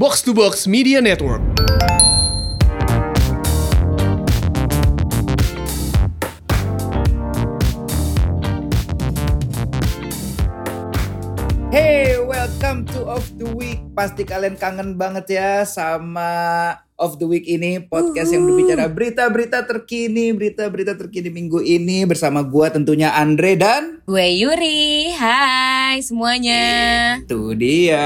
Box to Box Media Network. Hey, welcome to Off the Week. Pasti kalian kangen banget ya sama Off the Week ini podcast yang berbicara berita-berita terkini, berita-berita terkini minggu ini bersama gua tentunya Andre dan Gue Yuri, hai semuanya. itu dia.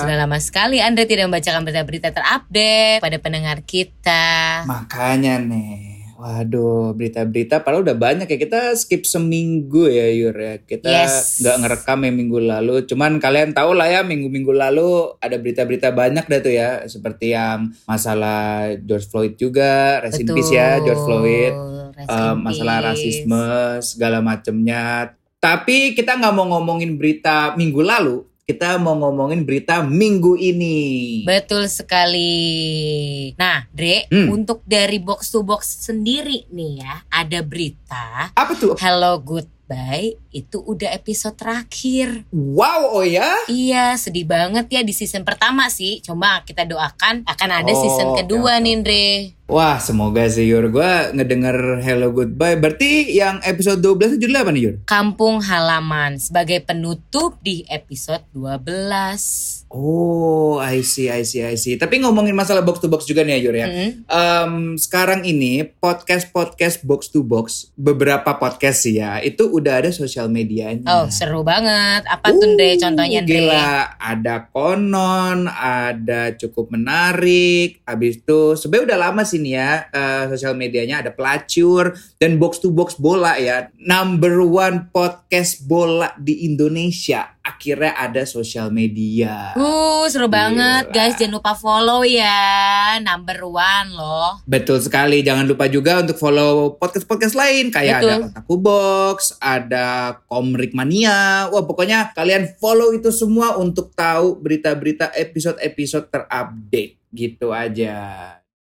Sudah lama sekali Andre tidak membacakan berita-berita terupdate pada pendengar kita. Makanya nih. Waduh, berita-berita padahal udah banyak ya. Kita skip seminggu ya, Yur ya. Kita Yes. nggak ngerekam yang minggu lalu. Cuman kalian tahu lah ya, minggu-minggu lalu ada berita-berita banyak dah tuh ya. Seperti yang masalah George Floyd juga. Rest in peace ya, George Floyd. In masalah rasisme segala macemnya. Tapi kita nggak mau ngomongin berita minggu lalu, kita mau ngomongin berita minggu ini. Betul sekali. Nah, Dre, Hmm. untuk dari box to box sendiri nih ya, ada berita Apa tuh? Hello Goodbye itu udah episode terakhir. Wow, oh ya? Iya, sedih banget ya di season pertama sih. Coba kita doakan akan ada Oh, season kedua oke, nih, oke. Dre. Wah, semoga sih Yur. Gue ngedenger Hello Goodbye. Berarti yang episode 12 itu judulnya apa nih Yur? Kampung Halaman sebagai penutup di episode 12. Oh, I see, I see, I see. Tapi ngomongin masalah box to box juga nih Yur ya. Mm. Em, sekarang ini podcast-podcast box to box, beberapa podcast sih ya, itu udah ada sosial medianya. Oh, seru banget. Apa tuh, Dre? Contohnya, Uh, Dre? Gila, ada konon, ada cukup menarik. Habis itu sebenarnya udah lama sih nih ya eh, sosial medianya ada pelacur dan box to box bola ya. Number one podcast bola di Indonesia. Akhirnya ada sosial media. Uh, seru banget. Gila. Guys, jangan lupa follow ya. Number one loh. Betul sekali. Jangan lupa juga untuk follow podcast-podcast lain kayak Betul. ada Otaku Box, ada Komrik Mania. Wah, pokoknya kalian follow itu semua untuk tahu berita-berita episode-episode terupdate gitu aja.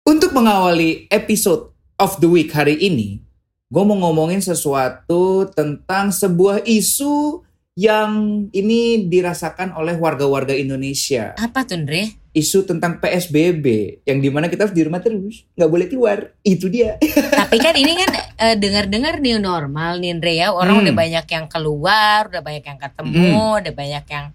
Untuk mengawali episode of the week hari ini, gue mau ngomongin sesuatu tentang sebuah isu yang ini dirasakan oleh warga-warga Indonesia Apa tuh, Dre? isu tentang PSBB yang di mana kita harus di rumah terus nggak boleh keluar itu dia Tapi kan ini kan eh, dengar-dengar new normal nih, Dre ya. Orang Hmm. udah banyak yang keluar, udah banyak yang ketemu, udah banyak yang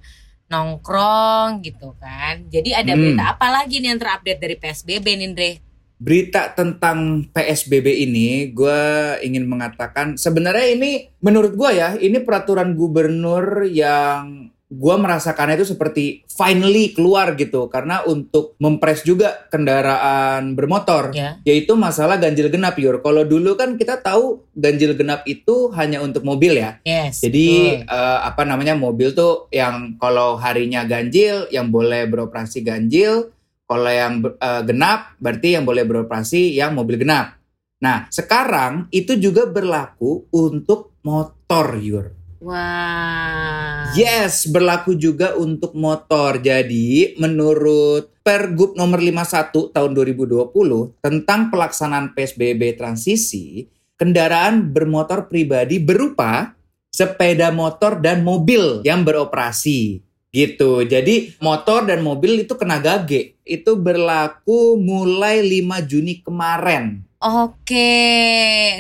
nongkrong gitu kan. Jadi ada Hmm. berita apa lagi nih yang terupdate dari PSBB nih? Berita tentang PSBB ini gue ingin mengatakan sebenarnya ini menurut gue ya ini peraturan gubernur yang gue merasakannya itu seperti finally keluar gitu karena untuk mempres juga kendaraan bermotor Ya. yaitu masalah ganjil genap Yur kalau dulu kan kita tahu ganjil genap itu hanya untuk mobil ya Yes. Jadi betul. eh, apa namanya mobil tuh yang kalau harinya ganjil yang boleh beroperasi ganjil, kalau yang eh, genap berarti yang boleh beroperasi yang mobil genap. Nah sekarang itu juga berlaku untuk motor Yur. Wah. Yes berlaku juga untuk motor. Jadi menurut Pergub nomor 51 tahun 2020 tentang pelaksanaan PSBB transisi, kendaraan bermotor pribadi berupa sepeda motor dan mobil yang beroperasi gitu. Jadi motor dan mobil itu kena gage. Itu berlaku mulai 5 Juni kemarin. Oke,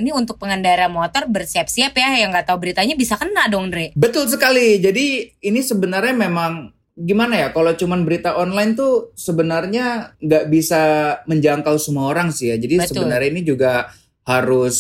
ini untuk pengendara motor bersiap-siap ya, yang nggak tahu beritanya bisa kena dong, Dre. Betul sekali. Jadi ini sebenarnya memang gimana ya? Kalau cuman berita online tuh sebenarnya nggak bisa menjangkau semua orang sih ya. Jadi Betul. sebenarnya ini juga harus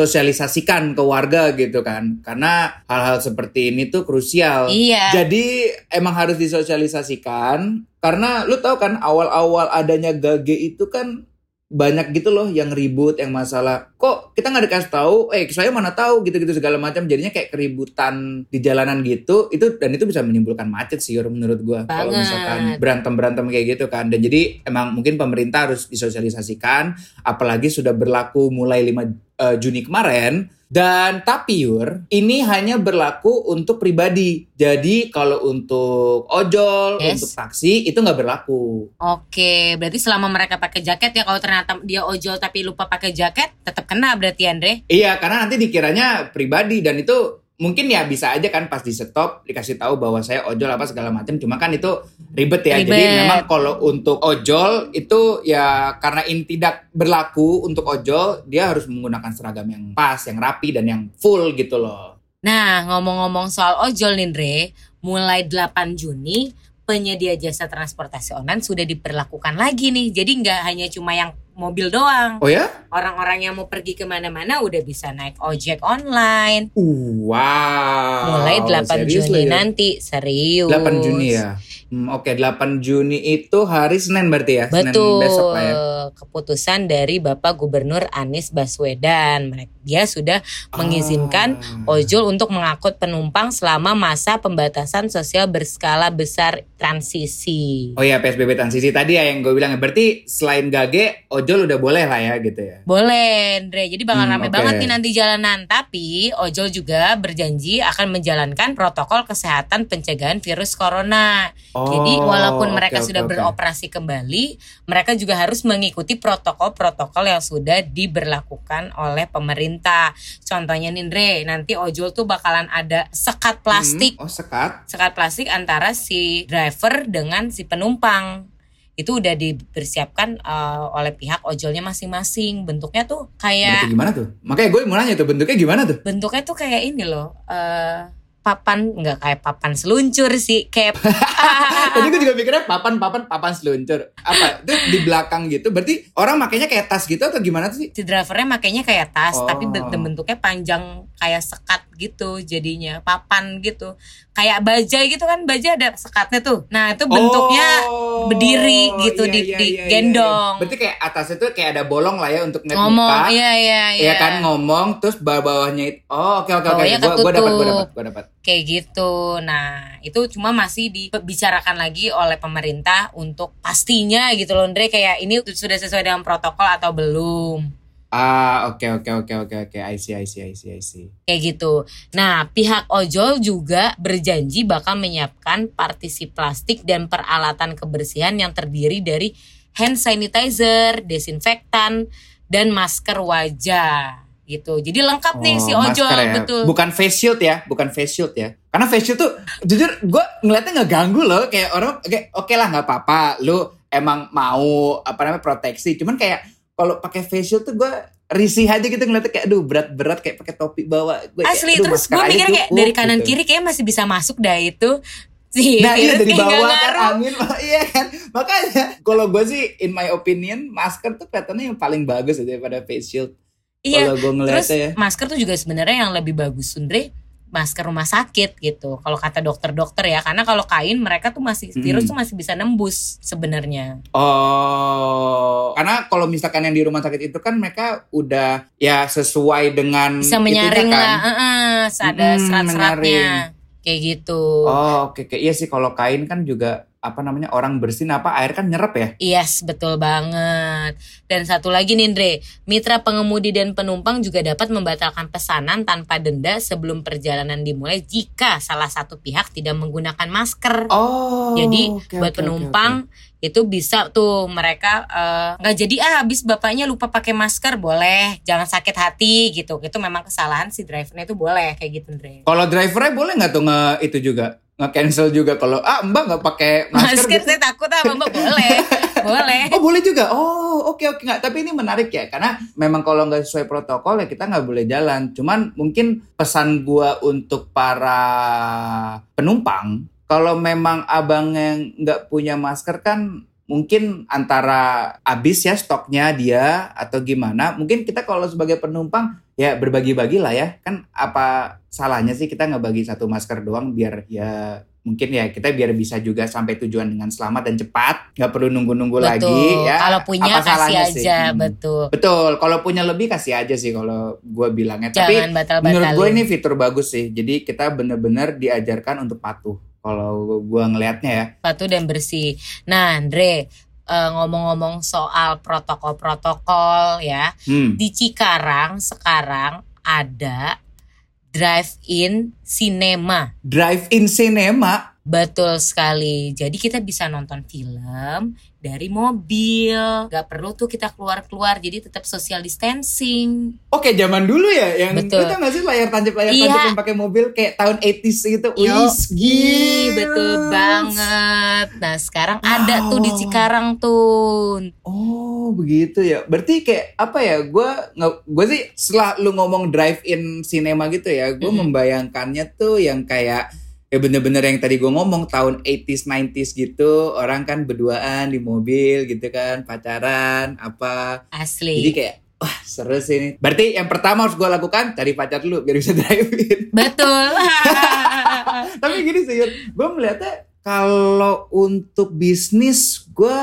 disosialisasikan ke warga gitu kan. Karena hal-hal seperti ini tuh krusial. Iya. Jadi emang harus disosialisasikan karena lu tahu kan awal-awal adanya gage itu kan banyak gitu loh yang ribut yang masalah. Kok kita nggak dikasih tahu? Eh saya mana tahu? Gitu-gitu segala macam. Jadinya kayak keributan di jalanan gitu. Itu dan itu bisa menimbulkan macet sih menurut gua. Kalau misalkan berantem berantem kayak gitu kan. Dan jadi emang mungkin pemerintah harus disosialisasikan. Apalagi sudah berlaku mulai 5 eh, Juni kemarin dan tapi Yur, ini hanya berlaku untuk pribadi. Jadi kalau untuk ojol, Yes. untuk taksi itu nggak berlaku. Oke, berarti selama mereka pakai jaket ya, kalau ternyata dia ojol tapi lupa pakai jaket, tetap kena berarti Andre. Iya, karena nanti dikiranya pribadi dan itu mungkin ya bisa aja kan pas di stop dikasih tahu bahwa saya ojol apa segala macam. Cuma kan itu ribet ya. Jadi Ribet. memang kalau untuk ojol itu ya karena ini tidak berlaku untuk ojol, dia harus menggunakan seragam yang pas, yang rapi dan yang full gitu loh. Nah, ngomong-ngomong soal ojol nih, mulai 8 Juni penyedia jasa transportasi online sudah diperlakukan lagi nih. Jadi nggak hanya cuma yang mobil doang. Oh ya? Orang-orang yang mau pergi ke mana-mana udah bisa naik ojek online. Wow. Mulai 8 Serius Juni ya? nanti, serius. 8 Juni ya. Hmm, Oke, 8 Juni itu hari Senin berarti ya? Senin Betul. besok lah ya. Keputusan dari Bapak Gubernur Anies Baswedan. Mereka- Dia sudah mengizinkan Ah. ojol untuk mengangkut penumpang selama masa pembatasan sosial berskala besar transisi. Oh ya PSBB transisi tadi ya yang gue bilang ya. Berarti selain gage, ojol udah boleh lah ya gitu ya. Boleh, Andre. Jadi bakal Hmm, rame oke. banget nih nanti jalanan. Tapi ojol juga berjanji akan menjalankan protokol kesehatan pencegahan virus corona. Jadi Oh, walaupun mereka oke, sudah oke. beroperasi kembali, mereka juga harus mengikuti protokol-protokol yang sudah diberlakukan oleh pemerintah. Contohnya nih, Andre, nanti ojol tuh bakalan ada sekat plastik. Hmm, Oh sekat. Sekat plastik antara si driver dengan si penumpang. Itu udah dipersiapkan eh, oleh pihak ojolnya masing-masing. Bentuknya tuh kayak Bentuknya gimana tuh? Makanya gue mau nanya tuh bentuknya gimana tuh? bentuknya tuh kayak ini loh. eh papan nggak kayak papan seluncur sih, kayak Tadi gue juga mikirnya papan-papan papan seluncur. Apa? Itu di belakang gitu. Berarti orang makainya kayak tas gitu atau gimana tuh sih? si drivernya makainya kayak tas Oh. tapi ben- bentuknya panjang kayak sekat gitu jadinya papan gitu kayak bajai gitu kan bajai ada sekatnya tuh nah itu bentuknya Oh, berdiri gitu, di- digendong. Berarti kayak atasnya tuh kayak ada bolong lah ya untuk ngeliat ngomong muka. iya iya iya Iya kan ngomong terus bawah-bawahnya itu. Oh, oke oke oke. Bawahnya Gue gue dapat gue dapat gue dapat. kayak gitu nah itu cuma masih dibicarakan lagi oleh pemerintah untuk pastinya gitu loh Andre kayak ini sudah sesuai dengan protokol atau belum Ah, oke oke oke oke oke. I see I see I see I see. kayak gitu. Nah, pihak ojol juga berjanji bakal menyiapkan partisi plastik dan peralatan kebersihan yang terdiri dari hand sanitizer, desinfektan, dan masker wajah gitu. Jadi lengkap nih si Oh, ojol ya. betul. Bukan face shield ya, bukan face shield ya. Karena face shield tuh jujur gue ngeliatnya nggak ganggu loh. Kayak orang oke oke lah nggak apa-apa. Lu emang mau apa namanya proteksi. Cuman kayak kalau pakai face shield tuh gue risih aja gitu ngeliatnya kayak aduh berat-berat kayak pakai topi bawah. Gue kayak, Asli aduh, terus gue mikir kayak dari kanan gitu. kiri kayak masih bisa masuk dah itu. Si Nah iya dari kayak bawah kan ngaruh. angin iya kan makanya kalau gue sih in my opinion masker tuh kelihatannya yang paling bagus aja daripada face shield Iya. kalau gue Terus ngeliatnya ya masker tuh juga sebenarnya yang lebih bagus Sundre masker rumah sakit gitu. Kalau kata dokter-dokter ya, karena kalau kain mereka tuh masih virus Mm. tuh masih bisa nembus sebenarnya. Oh, karena kalau misalkan yang di rumah sakit itu kan mereka udah ya sesuai dengan Bisa itunya menyaring kan. lah, heeh, ada Mm, serat-seratnya kayak gitu. Oh, oke oke. Iya sih kalau kain kan juga apa namanya orang bersin apa air kan nyerap ya. Yes, betul banget. Dan satu lagi nih Andre, mitra pengemudi dan penumpang juga dapat membatalkan pesanan tanpa denda sebelum perjalanan dimulai jika salah satu pihak tidak menggunakan masker. Oh. Jadi oke, buat oke, penumpang itu bisa tuh mereka eh, nggak jadi ah habis bapaknya lupa pakai masker boleh jangan sakit hati gitu itu memang kesalahan si drivernya itu boleh kayak gitu Andre. Kalau drivernya boleh nggak tuh nge itu juga nge cancel juga kalau ah mbak nggak pakai masker. masker gitu. saya takut ah mbak boleh boleh Oh boleh juga. Oh oke oke nggak. Tapi ini menarik ya karena memang kalau nggak sesuai protokol ya kita nggak boleh jalan. Cuman mungkin pesan gua untuk para penumpang kalau memang abang yang nggak punya masker kan mungkin antara habis ya stoknya dia atau gimana. Mungkin kita kalau sebagai penumpang ya berbagi-bagi lah ya. Kan apa salahnya sih kita nggak bagi satu masker doang biar ya mungkin ya kita biar bisa juga sampai tujuan dengan selamat dan cepat nggak perlu nunggu-nunggu lagi ya kalau punya apa kasih salahnya sih? aja Hmm. betul betul kalau punya lebih kasih aja sih kalau gue bilangnya tapi jangan batal menurut gue ini fitur bagus sih jadi kita bener-bener diajarkan untuk patuh kalau gue ngelihatnya ya. Patuh dan bersih. Nah Andre eh, ngomong-ngomong soal protokol-protokol ya. Hmm. di Cikarang sekarang ada drive-in cinema. Drive-in cinema Betul sekali. Jadi kita bisa nonton film dari mobil. Gak perlu tuh kita keluar-keluar. Jadi tetap social distancing. Oke, zaman dulu ya yang Betul. lu tau gak sih layar tancap layar Iya. tancap yang pakai mobil kayak tahun 80s gitu. Wih, betul banget. Nah sekarang ada tuh di. Cikarang tuh. Oh begitu ya. Berarti kayak apa ya? Gue nggak, gue sih setelah lu ngomong drive-in cinema gitu ya, gue Mm-mm. membayangkannya tuh yang kayak ya bener-bener yang tadi gue ngomong tahun 80s 90s gitu orang kan berduaan di mobil gitu kan pacaran apa jadi Asli. kayak wah seru sih ini berarti yang pertama harus gue lakukan cari pacar dulu biar bisa drive in Betul. tapi gini sih gue melihatnya kalau untuk bisnis gue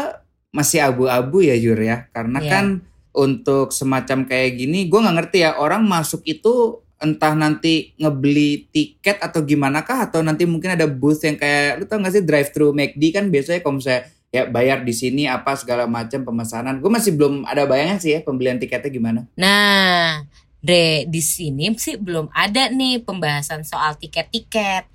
masih abu-abu ya Yur ya karena Iya. kan untuk semacam kayak gini gue nggak ngerti ya orang masuk itu entah nanti ngebeli tiket atau gimana kah atau nanti mungkin ada booth yang kayak lu tau gak sih drive thru McD kan biasanya kalau misalnya ya bayar di sini apa segala macam pemesanan gue masih belum ada bayangan sih ya pembelian tiketnya gimana Nah, Dre, di sini sih belum ada nih pembahasan soal tiket-tiket.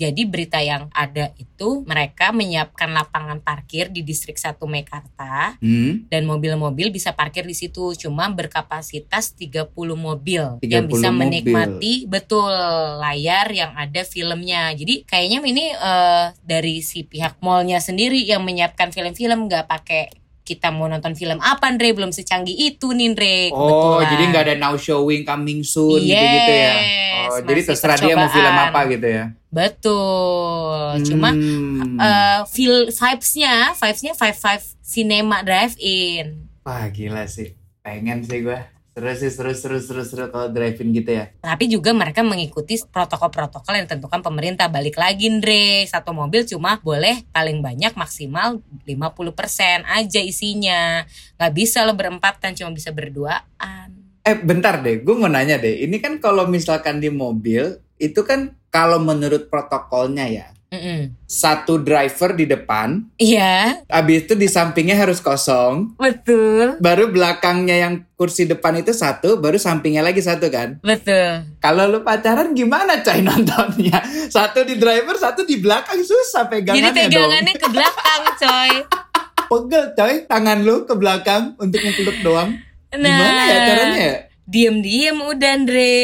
Jadi berita yang ada itu mereka menyiapkan lapangan parkir di distrik 1 Mekarta hmm? dan mobil-mobil bisa parkir di situ cuma berkapasitas 30 mobil 30 yang bisa mobil. menikmati betul layar yang ada filmnya. Jadi kayaknya ini eh, dari si pihak mallnya sendiri yang menyiapkan film-film nggak pakai kita mau nonton film apa Andre belum secanggih itu nih Andre Oh, Kebetulan. jadi nggak ada now showing coming soon Yes, gitu-gitu ya. Oh, jadi terserah dia mau film apa gitu ya. betul cuma Hmm. eh, feel vibes-nya vibes-nya five five cinema drive in Wah, gila sih. Pengen sih gua. Seru sih, seru, seru, seru, seru kalau drive-in gitu ya. Tapi juga mereka mengikuti protokol-protokol yang ditentukan pemerintah. Balik lagi Andre, satu mobil cuma boleh paling banyak maksimal 50% aja isinya. Nggak bisa lo berempat kan cuma bisa berduaan. Eh, bentar deh. Gue mau nanya deh. Ini kan kalau misalkan di mobil, itu kan kalau menurut protokolnya ya. Mm-mm. Satu driver di depan, Iya, habis itu di sampingnya harus kosong. betul, Baru belakangnya yang kursi depan itu satu, baru sampingnya lagi satu kan. betul. Kalau lu pacaran gimana coy nontonnya? Satu di driver, satu di belakang susah Jadi pegangannya dong. pegangannya ke belakang coy. Pegel coy, tangan lu ke belakang untuk ngepeluk doang. Nah, Gimana ya caranya ya? Diem-diem udah Andre.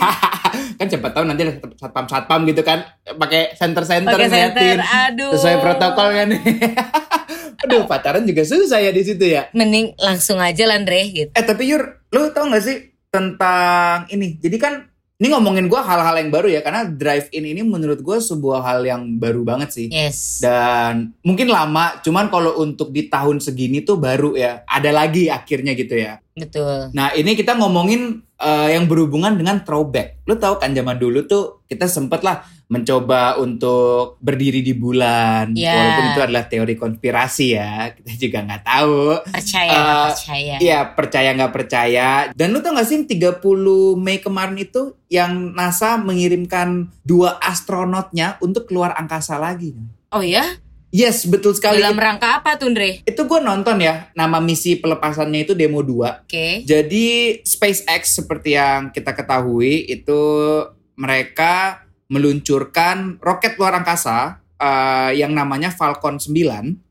kan siapa tahu nanti ada satpam-satpam gitu kan pakai center-center Pakai ngeliatin. senter, aduh. Sesuai protokol kan nih. Aduh, pacaran juga susah ya di situ ya. Mending langsung aja lah Andre gitu. Eh tapi Yur, lu tau gak sih tentang ini? Jadi kan ini ngomongin gua hal-hal yang baru ya karena drive-in ini menurut gua sebuah hal yang baru banget sih. Yes. Dan mungkin lama, cuman kalau untuk di tahun segini tuh baru ya. Ada lagi akhirnya gitu ya. Betul. Nah ini kita ngomongin eh, yang berhubungan dengan throwback. Lu tahu kan zaman dulu tuh kita sempet lah mencoba untuk berdiri di bulan. Ya. Walaupun itu adalah teori konspirasi ya. Kita juga nggak tahu. Percaya, Eh, percaya. Iya percaya nggak percaya. Dan lu tau gak sih yang 30 Mei kemarin itu yang NASA mengirimkan dua astronotnya untuk keluar angkasa lagi. Oh ya? Yes betul sekali. Dalam rangka apa tuh Andre? Itu gue nonton ya. Nama misi pelepasannya itu Demo 2. Oke. Jadi SpaceX seperti yang kita ketahui itu mereka meluncurkan roket luar angkasa eh, yang namanya Falcon 9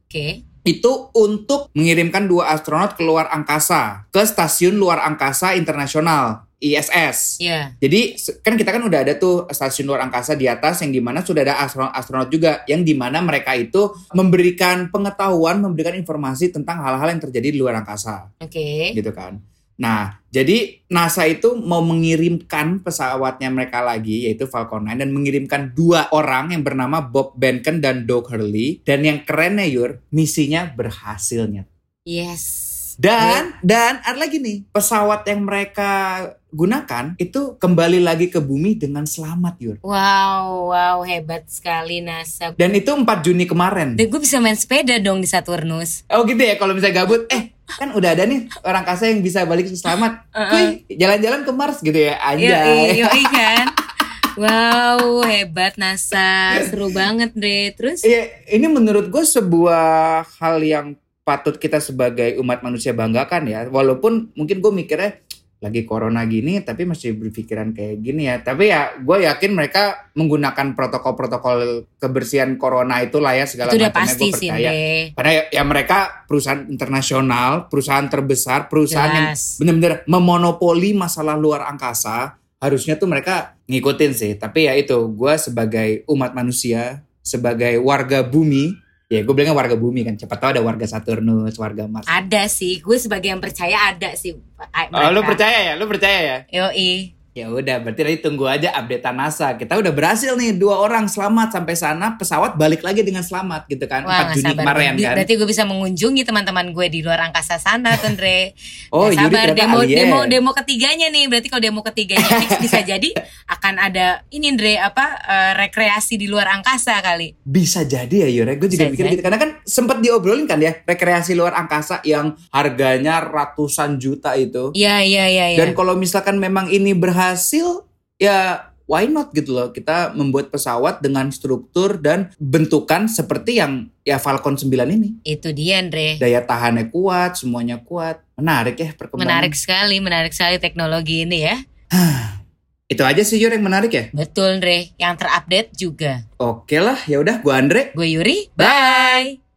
Oke. itu untuk mengirimkan dua astronot keluar angkasa ke stasiun luar angkasa internasional ISS. Iya. Jadi kan kita kan udah ada tuh stasiun luar angkasa di atas yang di mana sudah ada astronot-astronot juga yang di mana mereka itu memberikan pengetahuan, memberikan informasi tentang hal-hal yang terjadi di luar angkasa Oke. gitu kan. Nah, jadi NASA itu mau mengirimkan pesawatnya mereka lagi yaitu Falcon 9 dan mengirimkan dua orang yang bernama Bob Behnken dan Doug Hurley dan yang kerennya Yur, misinya berhasilnya. Yes. Dan dan ada lagi nih, pesawat yang mereka gunakan itu kembali lagi ke bumi dengan selamat Yur. Wow, wow, hebat sekali NASA. Dan itu 4 Juni kemarin. Dan gue bisa main sepeda dong di Saturnus. Oh gitu ya kalau misalnya gabut, eh kan udah ada nih orang kasa yang bisa balik selamat. Kuy, jalan-jalan ke Mars gitu ya. Anjay. yoi kan. Wow, hebat NASA. Seru banget, Dre. Terus? Iya, ini menurut gue sebuah hal yang patut kita sebagai umat manusia banggakan ya. Walaupun mungkin gue mikirnya lagi corona gini tapi masih berpikiran kayak gini ya. Tapi ya gue yakin mereka menggunakan protokol-protokol kebersihan corona itu lah ya segala Itu udah macamnya gue sih, percaya. Andre. Karena ya, ya mereka perusahaan internasional, perusahaan terbesar, perusahaan yang Jelas. benar-benar memonopoli masalah luar angkasa. Harusnya tuh mereka ngikutin sih. Tapi ya itu, gue sebagai umat manusia, sebagai warga bumi, ya gue bilangnya warga bumi kan. Cepat tahu ada warga Saturnus, warga Mars. Ada sih, gue sebagai yang percaya ada sih. a- Oh, lu mereka. percaya ya? Lu percaya ya? Yoi. Ya udah, berarti nanti tunggu aja update NASA. Kita udah berhasil nih dua orang selamat sampai sana, pesawat balik lagi dengan selamat gitu kan. Wah 4 gak Juni sabar kemarin kan. Berarti gue bisa mengunjungi teman-teman gue di luar angkasa sana tuh Andre Oh, Gak sabar demo, alien. demo demo ketiganya nih Berarti kalau demo ketiganya fix bisa jadi Akan ada ini Andre apa eh, Rekreasi di luar angkasa kali Bisa jadi ya Yure, gue juga Bisa mikir jadi. gitu. Karena kan sempat diobrolin kan ya, rekreasi luar angkasa yang harganya ratusan juta itu. Iya iya iya iya. Dan kalau misalkan memang ini berhasil, ya why not gitu loh. Kita membuat pesawat dengan struktur dan bentukan seperti yang ya Falcon 9 ini. Itu dia Andre Daya tahannya kuat, semuanya kuat. Menarik ya perkembangan. Menarik sekali Menarik sekali teknologi ini ya Itu aja sih Yure yang menarik ya. Betul Andre Yang terupdate juga Oke lah, ya udah gua Andre. Gue Yuri Bye